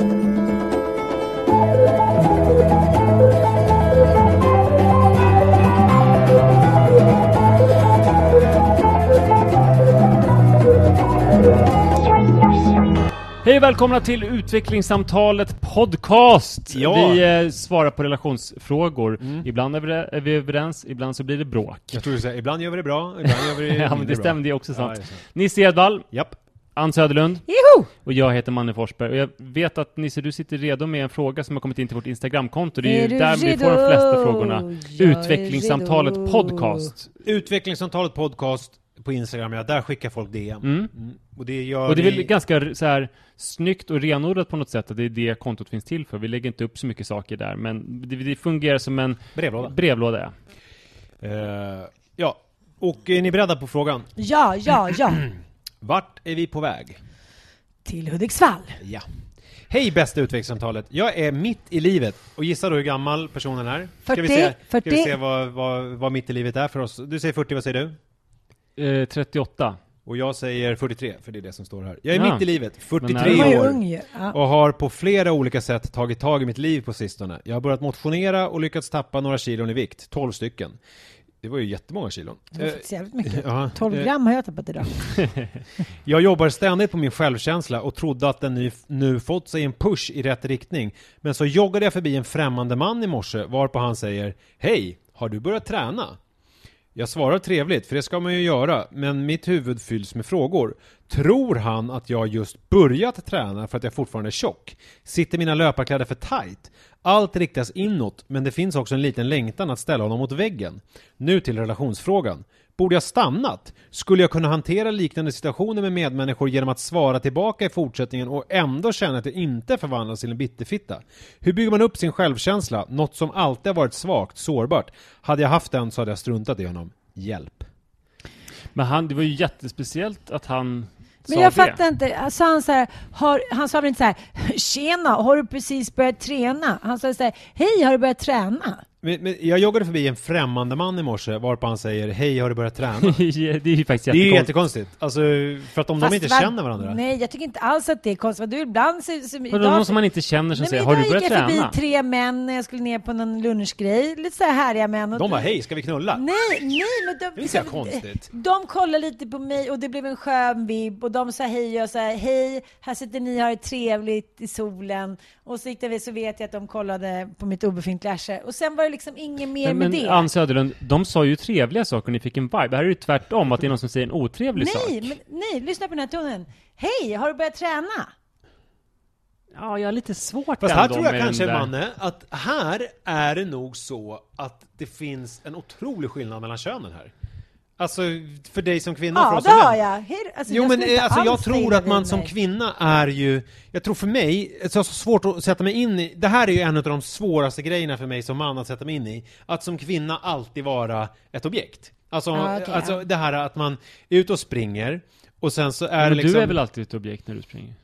Hej och välkomna till Utvecklingssamtalet Podcast! Ja. Vi eh, svarar på relationsfrågor. Ibland är vi, är vi överens, ibland så blir det bråk. Jag tror du säger, ibland gör vi det bra, ibland gör vi det ja, men det stämmer, det är också Ja, sant. sant. Nisse Edvall, Japp. Ann Söderlund Joho! och jag heter Manne Forsberg. Och jag vet att Nisse, du sitter redo med en fråga som har kommit in till vårt Instagramkonto. Det är, Är ju där vi redo? får de flesta frågorna. Jag Utvecklingssamtalet. Podcast. Utvecklingssamtalet podcast på Instagram, ja, där skickar folk DM. Mm. Och det Och det är väl vi... ganska så här snyggt och renodlat på något sätt att det är det kontot finns till för. Vi lägger inte upp så mycket saker där, men det, det fungerar som en Brevlåda. brevlåda. Ja. Eh, ja, och är ni beredda på frågan? Ja, ja, ja. Vart är vi på väg? Till Hudiksvall. Ja. Hej bästa utvecklingssamtalet. Jag är mitt i livet och gissar du hur gammal personen är? Ska vi 40, se, Ska vi 40. se vad, vad, vad mitt i livet är för oss? Du säger 40, vad säger du? Eh, 38. Och jag säger 43, för det är det som står här. Jag är Ja. mitt i livet, Men 43 är Du var ju år. ung. Ja. och har på flera olika sätt tagit tag i mitt liv på sistone. Jag har börjat motionera och lyckats tappa några kilon i vikt, 12 stycken. Det var ju jättemånga kilon. Det var Eh, faktiskt jävligt mycket. ja, 12 eh, gram har jag tappat idag. Jag jobbar ständigt på min självkänsla och trodde att den nu fått sig en push i rätt riktning. Men så joggade jag förbi en främmande man i morse varpå han säger Hej, har du börjat träna? Jag svarar trevligt, för det ska man ju göra, men mitt huvud fylls med frågor. Tror han att jag just börjat träna för att jag fortfarande är tjock? Sitter mina löparkläder för tight? Allt riktas inåt, men det finns också en liten längtan att ställa honom mot väggen. Nu till relationsfrågan. Borde jag stannat? Skulle jag kunna hantera liknande situationer med medmänniskor genom att svara tillbaka i fortsättningen och ändå känna att jag inte förvandlas till en bitterfitta? Hur bygger man upp sin självkänsla? Något som alltid har varit svagt, sårbart. Hade jag haft den så hade jag struntat i honom. Hjälp. Men han, det var ju jättespeciellt att han Men jag det. fattar inte. Sa han så här, har, han sa väl inte så här, tjena, har du precis börjat träna? Han sa så här, hej, har du börjat träna? Men, men jag joggade förbi en främmande man i morse varpå han säger Hej, har du börjat träna? det är ju faktiskt Det är ju jättekonstigt. Alltså, för att om Fast de inte vad- känner varandra. Nej, jag tycker inte alls att det är konstigt. Du ibland så, så, Vadå, någon som man inte känner som Nej, säger Har du idag börjat gick jag träna? förbi tre män när jag skulle ner på någon lunchgrej. Lite så här härliga män. Och De bara Hej, ska vi knulla? Nej, nej, men de, Det är så konstigt. De kollade lite på mig och det blev en skön vibb och de sa hej och jag sa hej, här sitter ni och har det trevligt i solen. Och så gick det så vet jag att de kollade på mitt obefintliga arsle. Och sen var det liksom inget mer Men, med men det. Ann Söderlund, de sa ju trevliga saker och ni fick en vibe. Det här är ju tvärtom, att det är någon som säger en otrevlig nej, sak. men, nej, lyssna på den här tonen. Hej, har du börjat träna? Ja, jag har lite svårt Fast här ändå tror jag kanske. Manne, att här är det nog så att det finns en otrolig skillnad mellan könen här. Alltså, för dig som kvinna och för Ja, oss det har jag. Hej, alltså, Jo jag men eh, alltså jag tror att man som mig. kvinna är ju, jag tror för mig, så jag har så svårt att sätta mig in i, det här är ju en av de svåraste grejerna för mig som man att sätta mig in i, att som kvinna alltid vara ett objekt. Alltså, Ja, okej, alltså ja. det här att man är ute och springer, och sen så är Men det liksom... du är väl alltid ett objekt när du springer?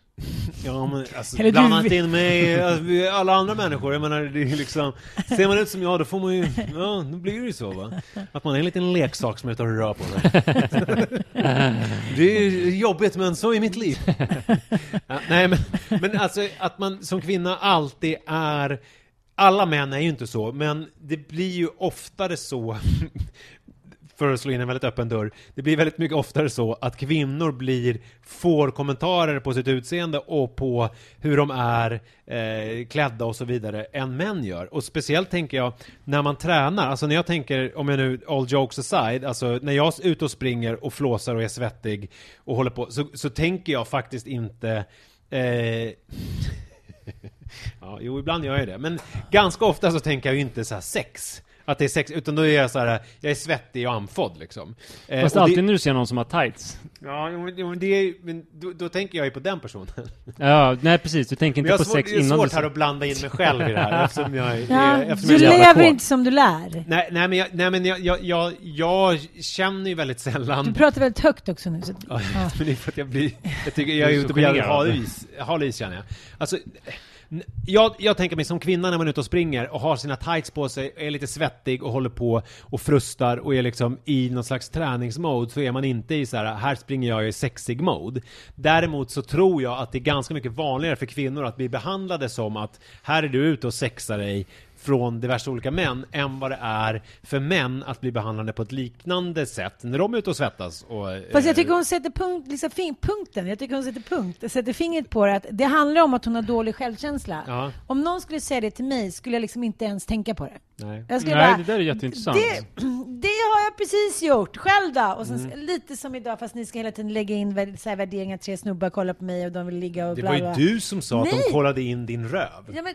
Ja men alltså, Eller blanda du- inte in mig, alltså, alla andra människor, jag menar det är liksom Ser man ut som jag då får man ju, ja då blir det ju så va? Att man är en liten leksak som är ute och rör på sig. Det är jobbigt men så är mitt liv. Ja, Nej men, men alltså att man som kvinna alltid är Alla män är ju inte så, men det blir ju oftare så för att slå in en väldigt öppen dörr. Det blir väldigt mycket oftare så att kvinnor blir, får kommentarer på sitt utseende och på hur de är eh, klädda och så vidare än män gör. Och speciellt tänker jag när man tränar, alltså när jag tänker, om jag nu all jokes aside, alltså när jag är ute och springer och flåsar och är svettig och håller på, så, så tänker jag faktiskt inte eh, Ja, jo, ibland gör jag det. Men ganska ofta så tänker jag ju inte så här sex att det är sex, utan då är jag så här, jag är svettig och andfådd liksom. Eh, Fast och alltid det, när du ser någon som har tights. Ja, men, det är, men då, då tänker jag ju på den personen. Ja, nej precis. Du tänker inte på svårt, sex det är innan svårt du här att blanda in mig själv i det här eftersom jag är, Ja, eftersom du jag lever kåt. inte som du lär. Nej, nej men, jag, nej, men jag, jag, jag, jag känner ju väldigt sällan Du pratar väldigt högt också nu. Så, Ja, men det är för att jag blir... Jag tycker jag är ute på jävla generad. halis, halis känner jag. Alltså, jag, jag tänker mig som kvinna när man är ute och springer och har sina tights på sig, är lite svettig och håller på och frustar och är liksom i någon slags träningsmode så är man inte i så här, här springer jag i sexig mode. Däremot så tror jag att det är ganska mycket vanligare för kvinnor att bli behandlade som att här är du ute och sexar dig från diverse olika män än vad det är för män att bli behandlade på ett liknande sätt när de är ute och svettas och... Fast eh, jag tycker hon sätter punkt, liksom, fin, punkten. Jag tycker hon sätter punkt, sätter fingret på det. Att det handlar om att hon har dålig självkänsla. Ja. Om någon skulle säga det till mig skulle jag liksom inte ens tänka på det. Nej. Nej, bara, det där är jätteintressant. Det, det har jag precis gjort, själv då. Och sen Mm. lite som idag, fast ni ska hela tiden lägga in vär- så här värderingar, tre snubbar kollar på mig och de vill ligga och Det bla var bla. ju du som sa att Nej. de kollade in din röv. Ja, men,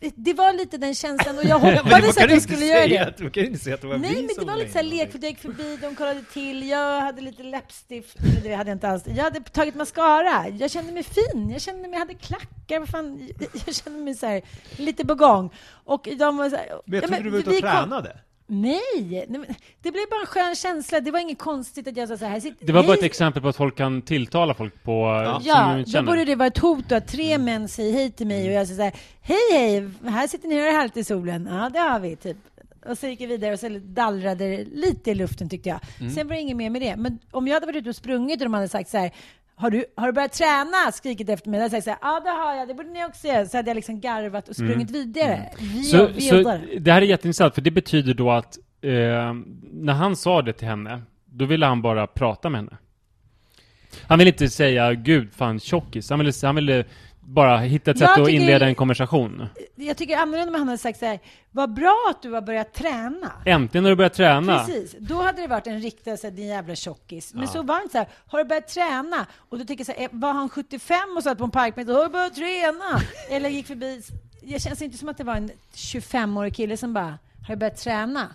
det, det var lite den känslan och jag hoppades att inte skulle göra det. att- Man kan ju inte säga att det var Nej, vi men det var lite såhär lekfullt, jag gick förbi, de kollade till, jag hade lite läppstift, det hade jag inte alls. Jag hade tagit mascara, jag kände mig fin, jag kände mig, jag hade klackar, vad fan, jag kände mig så här, lite på gång. Och de var så här, Men jag ja, trodde du var ute och kom- tränade. Nej, nej det blev bara en skön känsla. Det var inget konstigt att jag sa så här. Sitt, Det var bara ett exempel på att folk kan tilltala folk på... som de Ja, då borde det vara ett hot att tre män säger hej till mig och jag säger så här, hej hej, här sitter ni och har härligt i solen. Ja, det har vi, typ. Och så gick jag vidare och så dallrade det lite i luften tyckte jag. Sen var det inget mer med det. Men om jag hade varit ute och sprungit och de hade sagt så här, har du, har du börjat träna? Skrikit efter mig. Jag så här, ja det har jag, det borde ni också göra. Så hade jag liksom garvat och sprungit vidare. Vi Så, så det här är jätteintressant, för det betyder då att eh, när han sa det till henne, då ville han bara prata med henne. Han ville inte säga gud fan tjockis, han ville, han ville bara hitta ett Jag sätt att inleda en konversation. Jag tycker annorlunda om han hade sagt så här, vad bra att du har börjat träna. Äntligen har du börjat träna. Precis, då hade det varit en riktig så här, din jävla tjockis. Men så var inte så här, har du börjat träna? Och då tycker jag så här, eh, var han 75 och satt på en parkbänk, har du börjat träna? Eller gick förbi, det känns inte som att det var en 25-årig kille som bara, har du börjat träna?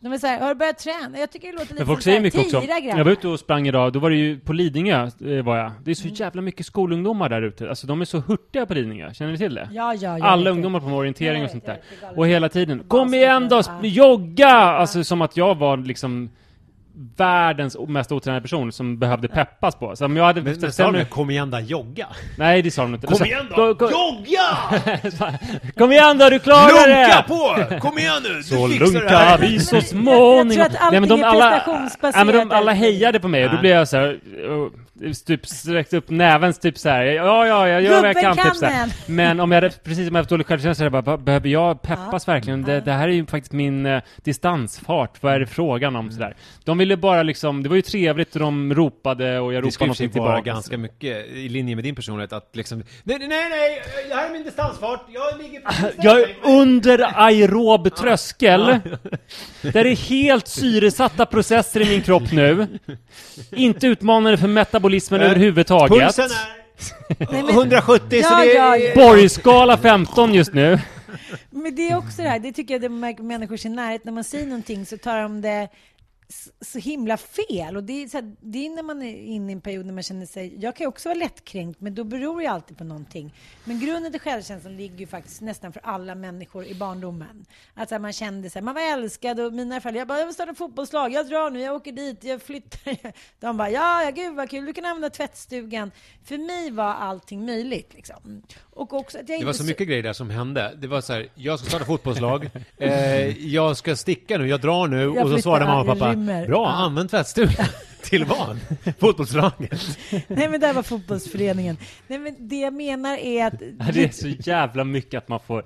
De är så här, har du börjat träna? Jag tycker det låter lite folk säger mycket också. Jag var ute och sprang idag, då var det ju på Lidingö, eh, var jag. Det är så jävla mycket skolungdomar där ute. Alltså de är så hurtiga på Lidingö, känner ni till det? Ja, ja, Alla ungdomar på orientering och sånt där. Och hela tiden, kom igen då, jogga! Alltså som att jag var liksom världens mest otränade person som behövde peppas på. Så om jag hade... Men, men sa de kom igen då, jogga? Nej, det sa de inte. Kom sa, igen då! "Gå- gå- Jogga! Kom igen då, du klarar det! Lunka på! Kom igen nu! Du Så fixar det lunka här! vi så Jag småningom. tror att allting men de är alla, prestationsbaserat ja, men de alla hejade på mig och då Ja. blev jag så här, uh, typ sträckte upp näven typ så här. Ja, ja, jag gör vad jag Gubben kan. Typ, så här. kan Men om jag hade, precis som jag haft dålig självkänsla, jag bara, "Be- behöver jag peppas verkligen? Det, det här är ju faktiskt min eh, distansfart. Vad är det frågan om? Så där. De ville bara liksom, det var ju trevligt och de ropade och jag Det ropade någonting tillbaka. ganska mycket i linje med din personlighet att liksom Nej, nej, nej! Det här är min distansfart! Jag ligger precis Jag är under aerob tröskel. Där det är helt syresatta processer i min kropp nu. Inte utmanande för metabolismen Nej. överhuvudtaget. Pulsen är Nej, men- 170 så det är... ja. Borgskala 15 just nu. Men det är också det här, det tycker jag det märker människor i sin närhet, när man säger någonting så tar de det så himla fel. Och det är, så här, det är när man är inne i en period när man känner sig... Jag kan också vara lättkränkt, men då beror det alltid på någonting. Men grunden till självkänslan ligger ju faktiskt nästan för alla människor i barndomen. Att så här, man kände sig, man var älskad och mina föräldrar, jag bara, jag vill starta fotbollslag, jag drar nu, jag åker dit, jag flyttar. De bara, ja, ja gud vad kul, du kan använda tvättstugan. För mig var allting möjligt liksom. Och också att jag Det var så mycket grejer där som hände. Det var så här, jag ska starta fotbollslag, eh, jag ska sticka nu, jag drar nu, och så svarade mamma och jag pappa, rymmer. bra, Ja. använd tvättstugan. Till vad? Fotbollslaget? Nej men det här var fotbollsföreningen. Nej men det jag menar är att... Det är så jävla mycket att man får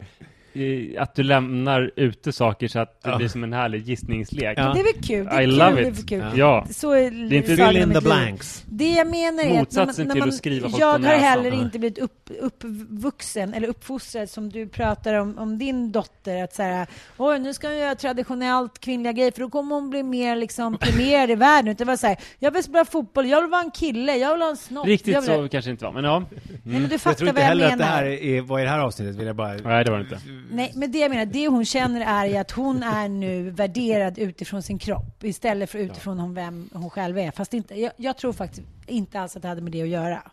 att du lämnar ute saker så att det Ja. blir som en härlig gissningslek. Ja. Det är väl kul? Det är I kul, love det är it. kul. Ja. Så är, Det är inte Fill in the blanks. Det jag menar är att när Motsatsen man, till när man, att skriva folk jag på har heller inte blivit upp, uppvuxen eller uppfostrad som du pratar om, om din dotter. Att så här, oj nu ska hon göra traditionellt kvinnliga grejer för då kommer hon bli mer liksom premierad i världen. Det var så här, jag vill spela fotboll, jag vill vara en kille, jag vill ha en snopp. Riktigt jag vill... så kanske inte var, men ja. Nej men du Jag fattar tror inte vad jag heller menar. att det här är, vad i det här avsnittet vill jag bara Nej, det var det inte. Nej, men det jag menar, det hon känner är att hon är nu värderad utifrån sin kropp istället för utifrån hon, vem hon själv är. Fast inte, jag, jag tror faktiskt inte alls att det hade med det att göra.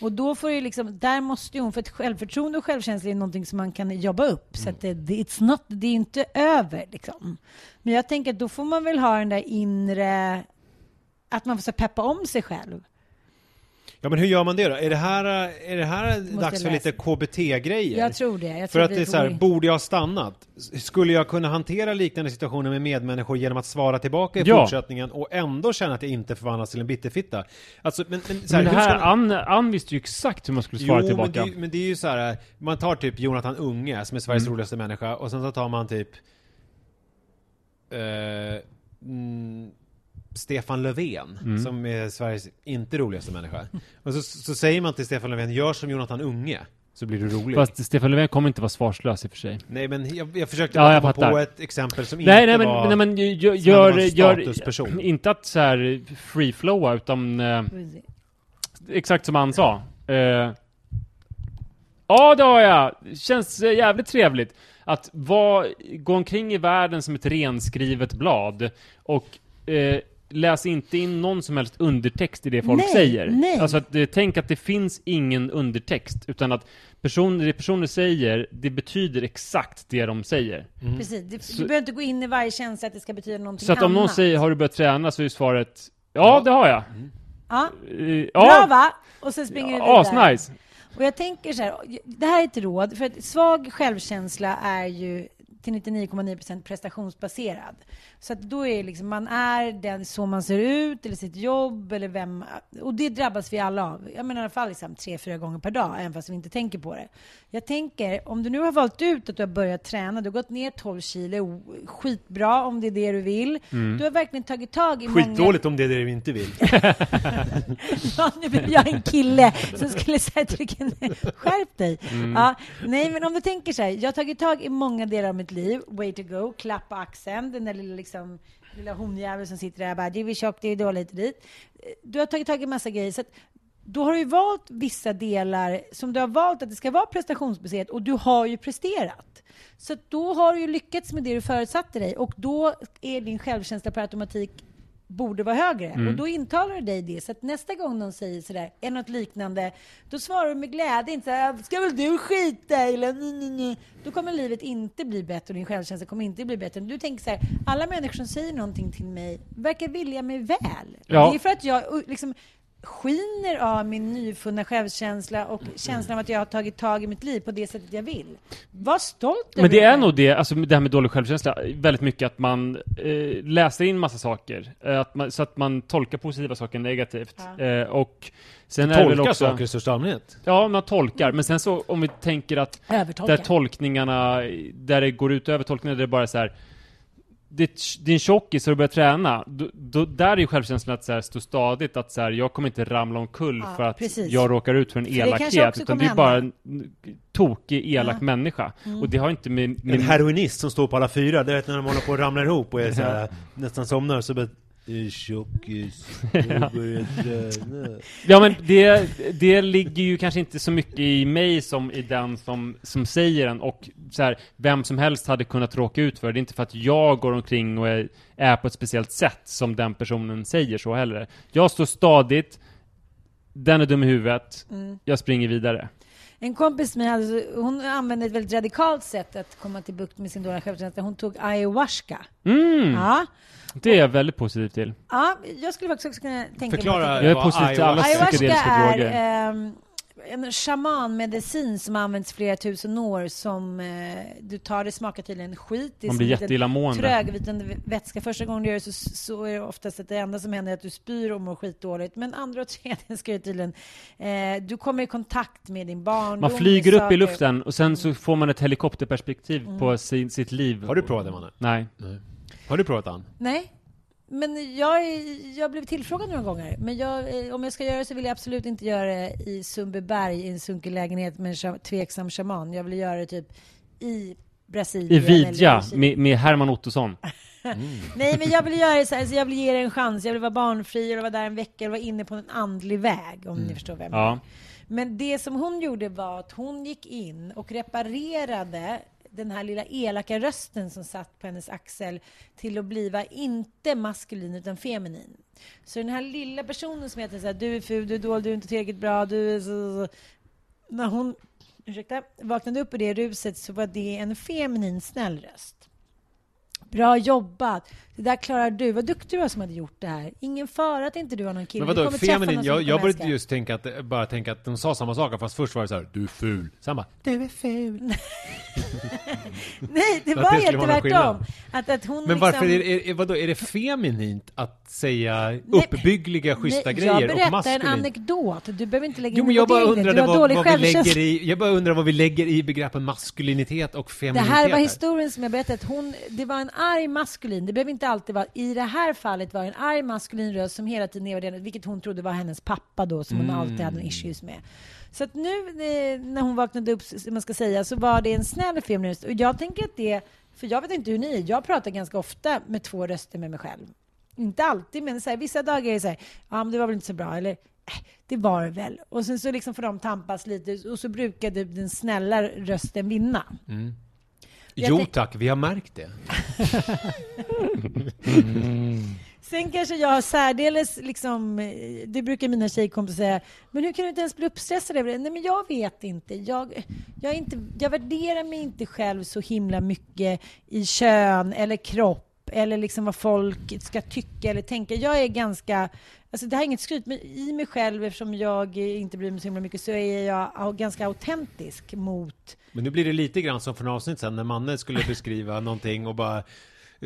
Och då får ju liksom, där måste ju hon, för ett självförtroende och självkänsla är någonting som man kan jobba upp. Så att det, det, it's not, det är inte över liksom. Men jag tänker att då får man väl ha den där inre, att man får peppa om sig själv. Ja men hur gör man det då? Är det här, är det här Måste dags för lite KBT-grejer? Jag tror det. Jag För tror att det är så här, borde jag ha stannat? Skulle jag kunna hantera liknande situationer med medmänniskor genom att svara tillbaka i Ja. fortsättningen och ändå känna att jag inte förvandlas till en bitterfitta? Alltså, men, men, så här, Men det här, man- Ann, Ann visste ju exakt hur man skulle svara jo, tillbaka. Men det, men det är ju så här, man tar typ Jonathan Unge som är Sveriges Mm. roligaste människa och sen så tar man typ eh, mm, Stefan Löfven Mm. som är Sveriges inte roligaste människa. Och så, så säger man till Stefan Löfven, gör som Jonathan Unge så blir du rolig. Fast Stefan Löfven kommer inte vara svarslös i och för sig. Nej men jag, jag försökte Ja, jag komma fattar. på ett exempel som Nej, inte nej men, var... nej, men gör, var gör, gör inte att så här free-flowa utan eh, exakt som han sa. Eh, ja, det har jag. Känns eh, jävligt trevligt. Att vara, gå omkring i världen som ett renskrivet blad och eh, läs inte in någon som helst undertext i det folk Nej, säger. nej. Alltså att, eh, tänk att det finns ingen undertext, utan att person, det personer säger, det betyder exakt det de säger. Precis. Du, Så- du behöver inte gå in i varje känsla att det ska betyda någonting Så att om någon annat. säger, har du börjat träna? Så är svaret, ja, det har jag. Ja, Eh, bra Ja, va? Och sen springer du vidare. asnice. Och jag tänker så här, det här är ett råd, för att svag självkänsla är ju till 99,9% prestationsbaserad. Så att då är liksom, man är den så man ser ut, eller sitt jobb, eller vem... Och det drabbas vi alla av. Jag menar i alla fall liksom tre, fyra gånger per dag, även fast vi inte tänker på det. Jag tänker, om du nu har valt ut att du har börjat träna, du har gått ner 12 kilo, skitbra om det är det du vill. Du har verkligen tagit tag i många... Skitdåligt om det är det vi inte vill. Ja, nu blev jag en kille som skulle säga vilken... Skärp dig! Ja, nej, men om du tänker så här. Jag har tagit tag i många delar av mitt liv. Way to go. Klapp på axeln. Den där lilla, liksom, lilla honjäveln som sitter där och bara du är tjock, du är dåligt dit. Eh, du har tagit tag i massa grejer. Så att, då har du valt vissa delar som du har valt att det ska vara prestationsbaserat och du har ju presterat. Så då har du ju lyckats med det du förutsatte dig och då är din självkänsla per automatik borde vara högre. Och då intalar du dig det. Så att nästa gång någon säger sådär, är något liknande, då svarar du med glädje, inte såhär, ska väl du skita i?" eller nej, nej, nej. Då kommer livet inte bli bättre och din självkänsla kommer inte bli bättre. Du tänker så här, alla människor som säger någonting till mig verkar vilja mig väl. Ja. Det är för att jag liksom skiner av min nyfunna självkänsla och känslan av att jag har tagit tag i mitt liv på det sättet jag vill. Var stolt Men över det är nog det, alltså det här med dålig självkänsla, väldigt mycket att man eh, läser in massa saker. Eh, att man, så att man tolkar positiva saker negativt. Eh, och sen är det också... saker i största allmänhet. Ja, man tolkar. Men sen så, om vi tänker att Övertolka. där tolkningarna, där det går ut över tolkningar, där det är bara så här. Det, din tjockis, har du börjat träna? Då, då, där är ju självkänslan att så här, stå stadigt, att så här, jag kommer inte ramla omkull Ja, för att precis. jag råkar ut för en För elakhet. också Utan det är bara hända. en tokig, elak Ja. Mm. människa. Och det har inte med... En med heroinist som står på alla fyra, det vet när de håller på att ramla ihop och är så här, nästan somnar så bara "Du är tjockis, börjar träna. Ja men det, det ligger ju kanske inte så mycket i mig som i den som, som säger den och så här, vem som helst hade kunnat råka ut för det. Är inte för att jag går omkring och är, är på ett speciellt sätt som den personen säger så heller. Jag står stadigt, den är dum i huvudet, Mm. jag springer vidare. En kompis med hade, hon använde ett väldigt radikalt sätt att komma till bukt med sin dåliga självkänsla. Hon tog ayahuasca. Mm, Ja. det är jag väldigt positiv till. ja, jag skulle faktiskt också kunna tänka Förklara mig Jag är vad positiv till alla ayahuasca- är droger. En shamanmedicin som använts flera tusen år som eh, du tar, det smakar tydligen skit. Det är Man blir jätteillamående. Trögvitande vätska. Första gången du gör det så, så är det oftast att det enda som händer är att du spyr och mår skitdåligt. Men andra och tredje ska det tydligen... Eh, du kommer i kontakt med din barndom. Man flyger upp i luften och sen så får man ett helikopterperspektiv Mm. på sin, sitt liv. Har du provat det mannen? Nej. Har du provat Ann? Nej. Men jag, är- jag blev tillfrågad några gånger. Men jag, eh, om jag ska göra det så vill jag absolut inte göra det i Sundbyberg i en sunkig lägenhet med en tveksam shaman. Jag vill göra det typ i Brasilien. I Vidja, med, med Herman Ottosson. Nej, men jag vill göra det så här, så jag vill ge det en chans. Jag vill vara barnfri, jag vill vara där en vecka, jag vill vara inne på en andlig väg, om ni förstår vem jag Ja. är. Men det som hon gjorde var att hon gick in och reparerade den här lilla elaka rösten som satt på hennes axel till att bliva inte maskulin utan feminin. Så den här lilla personen som heter så här, du är ful, du är dålig, du är inte tillräckligt bra, du är så. När hon ursäkta, vaknade upp i det ruset så var det en feminin snäll röst. Bra jobbat! Det där klarar du. Vad duktig du var som hade gjort det här. Ingen fara att inte du har någon kille. Men vadå, feminin? Jag, jag började älska. just tänka att, bara tänka att de sa samma sak, fast först var det så här, du är ful. Sen bara, du är ful. Nej, det var det helt tvärtom. Att, att hon Men liksom... varför är, är, är, vadå, är det feminint att säga uppbyggliga, schyssta Nej, grejer Jag och berättar en maskulint? anekdot. Du behöver inte lägga Jo, in jag bara undrade vad, vad vi lägger i, jag bara undrar vad vi lägger i begreppen maskulinitet och Det feminitet. här var historien som jag berättade. Hon, det var en arg maskulin. Det behöver inte alltid vara... I det här fallet var det en arg maskulin röst som hela tiden nedvärderade, vilket hon trodde var hennes pappa då, som hon Mm. alltid hade en issues med. Så att nu eh, när hon vaknade upp, man ska säga, så var det en snäll feminin röst. Och jag tänker att det... För jag vet inte hur ni är. Jag pratar ganska ofta med två röster med mig själv. Inte alltid, men så här, vissa dagar är det så här, ja men det var väl inte så bra, eller "Äh, det var det väl. Och sen så liksom får de tampas lite och så brukade den snälla rösten vinna. Jag Jo tack, vi har märkt det. Sen kanske jag har särdeles, liksom, eh, det brukar mina tjejkompisar säga, men hur kan du inte ens bli uppstressad över det? Nej, men jag vet inte. Jag, jag, är inte. jag värderar mig inte själv så himla mycket i kön eller kropp eller liksom vad folk ska tycka eller tänka. Jag är ganska, alltså det här är inget skryt, men i mig själv eftersom jag inte bryr mig så himla mycket så är jag ganska autentisk mot Men nu blir det lite grann som för några avsnitt sen när Manne skulle beskriva någonting och bara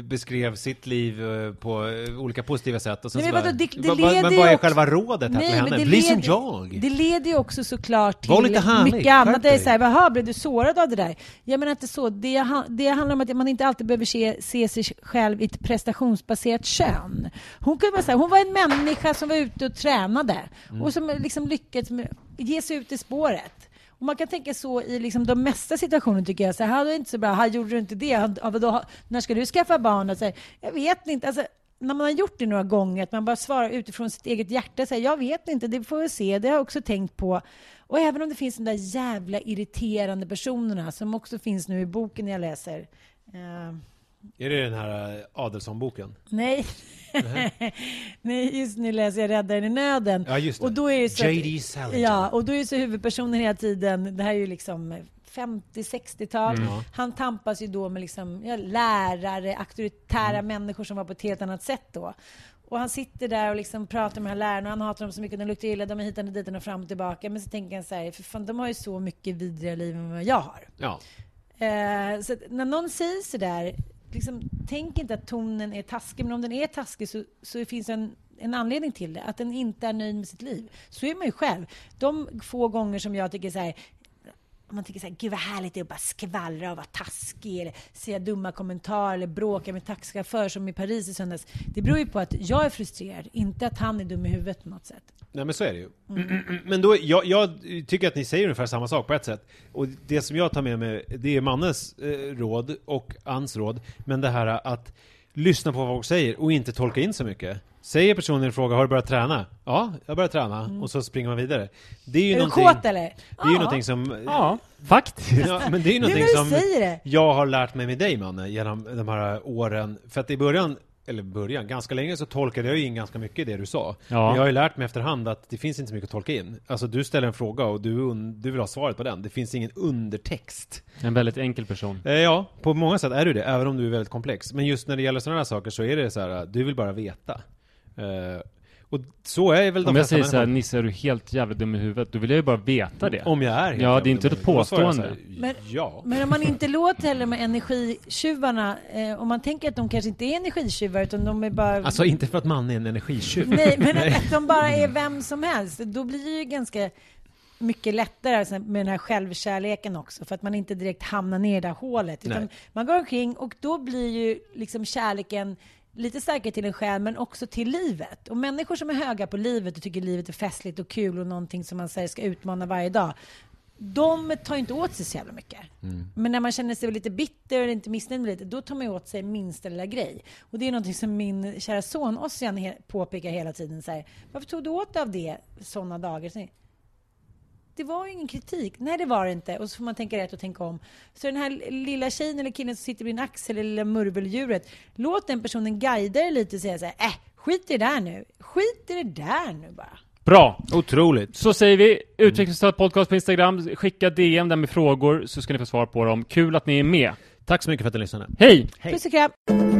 beskrev sitt liv eh, på eh, olika positiva sätt och sen Nej, så men bara, vadå, det- det leder men vad är också- själva rådet här till men henne? det Bli som leder- jag! Det leder ju också såklart till lite härlig, mycket annat. Det är dig. så här, jaha, blev du sårad av det där? Jag menar inte så. Det, det handlar om att man inte alltid behöver se, se sig själv i ett prestationsbaserat kön. Hon kunde vara så här, hon var en människa som var ute och tränade Mm. och som liksom lyckats med, ge sig ut i spåret. Och man kan tänka så i liksom de mesta situationer tycker jag. Så här, det är inte så bra. Här gjorde du inte det. Ha, när ska du skaffa barn? Och så här, jag vet inte. Alltså, när man har gjort det några gånger, att man bara svarar utifrån sitt eget hjärta. Så här, jag vet inte, det får vi se. Det har jag också tänkt på. Och även om det finns de där jävla irriterande personerna som också finns nu i boken jag läser. Eh, är det den här eh, Adelsson-boken? nej. nej, just nu läser jag Räddaren i nöden. Ja, just det. Och då är det så J.D. Salinger. Ja, och då är så huvudpersonen hela tiden, det här är ju liksom 50-60-tal. Mm. Han tampas ju då med liksom, ja, lärare, auktoritära människor som var på ett helt annat sätt då. Och han sitter där och liksom pratar med de här lärarna och han hatar dem så mycket, de luktar illa, de är hit och dit och fram och tillbaka. Men så tänker han så här, för fan de har ju så mycket vidriga liv än vad jag har. Ja. Eh, så när någon säger sådär, liksom, tänk inte att tonen är taskig, men om den är taskig så, så finns det en, en anledning till det. Att den inte är nöjd med sitt liv. Så är man ju själv. De få gånger som jag tycker så här, man tycker så här, gud vad härligt det är att bara skvallra och vara taskig eller säga dumma kommentarer eller bråka med taxichaufför som i Paris i söndags. Det beror ju på att jag är frustrerad, inte att han är dum i huvudet på något sätt. Nej men så är det ju. Mm. Men då, jag, jag tycker att ni säger ungefär samma sak på ett sätt. Och det som jag tar med mig, det är Mannes eh, råd och Ans råd. Men det här att lyssna på vad folk säger och inte tolka in så mycket. Säger personen i fråga, har du börjat träna? Ja, jag har börjat träna. Och så springer man vidare. Det är ju Mm. är du någonting... kåt eller? Det är ju Ja. någonting som... Ja, faktiskt. Ja, men det är ju någonting som jag har lärt mig med dig Manne, genom de här åren. För att i början, eller början, ganska länge så tolkade jag in ganska mycket i det du sa. Ja. Men jag har ju lärt mig efterhand att det finns inte så mycket att tolka in. Alltså du ställer en fråga och du, du vill ha svaret på den. Det finns ingen undertext. En väldigt enkel person. Eh, ja, på många sätt är du det, även om du är väldigt komplex. Men just när det gäller sådana här saker så är det så här, du vill bara veta. Eh, och så är väl de Om jag säger så här, människor. Nisse är du helt jävla dum i huvudet, då vill jag ju bara veta det. Om jag är helt Ja, det är inte ett påstående. här, Men- ja. Men om man inte låter heller med energitjuvarna, eh, om man tänker att de kanske inte är energitjuvar utan de är bara... Alltså inte för att man är en energitjuv. nej, men att de bara är vem som helst. Då blir det ju ganska mycket lättare alltså, med den här självkärleken också, för att man inte direkt hamnar ner i det där hålet. Utan Nej. man går omkring och då blir ju liksom kärleken lite starkare till en själv, men också till livet. Och människor som är höga på livet och tycker livet är festligt och kul och någonting som man säger ska utmana varje dag, de tar inte åt sig så jävla mycket. Men när man känner sig lite bitter eller inte missnöjd med lite, då tar man åt sig minsta lilla grej. Och det är någonting som min kära son Ossian påpekar hela tiden. Så här, Varför tog du åt dig av det sådana dagar? Så, det var ju ingen kritik. Nej, det var det inte. Och så får man tänka rätt och tänka om. Så den här lilla tjejen eller killen som sitter vid en axel, eller lilla murveldjuret, låt den personen guida dig lite och säga så här, äh, skit i det där nu. Skit i det där nu bara. Bra! Otroligt. Så säger vi, Utvecklingsstöd podcast på Instagram, skicka DM där med frågor så ska ni få svar på dem. Kul att ni är med. Tack så mycket för att ni lyssnade. Hej! Hej. Puss och kram.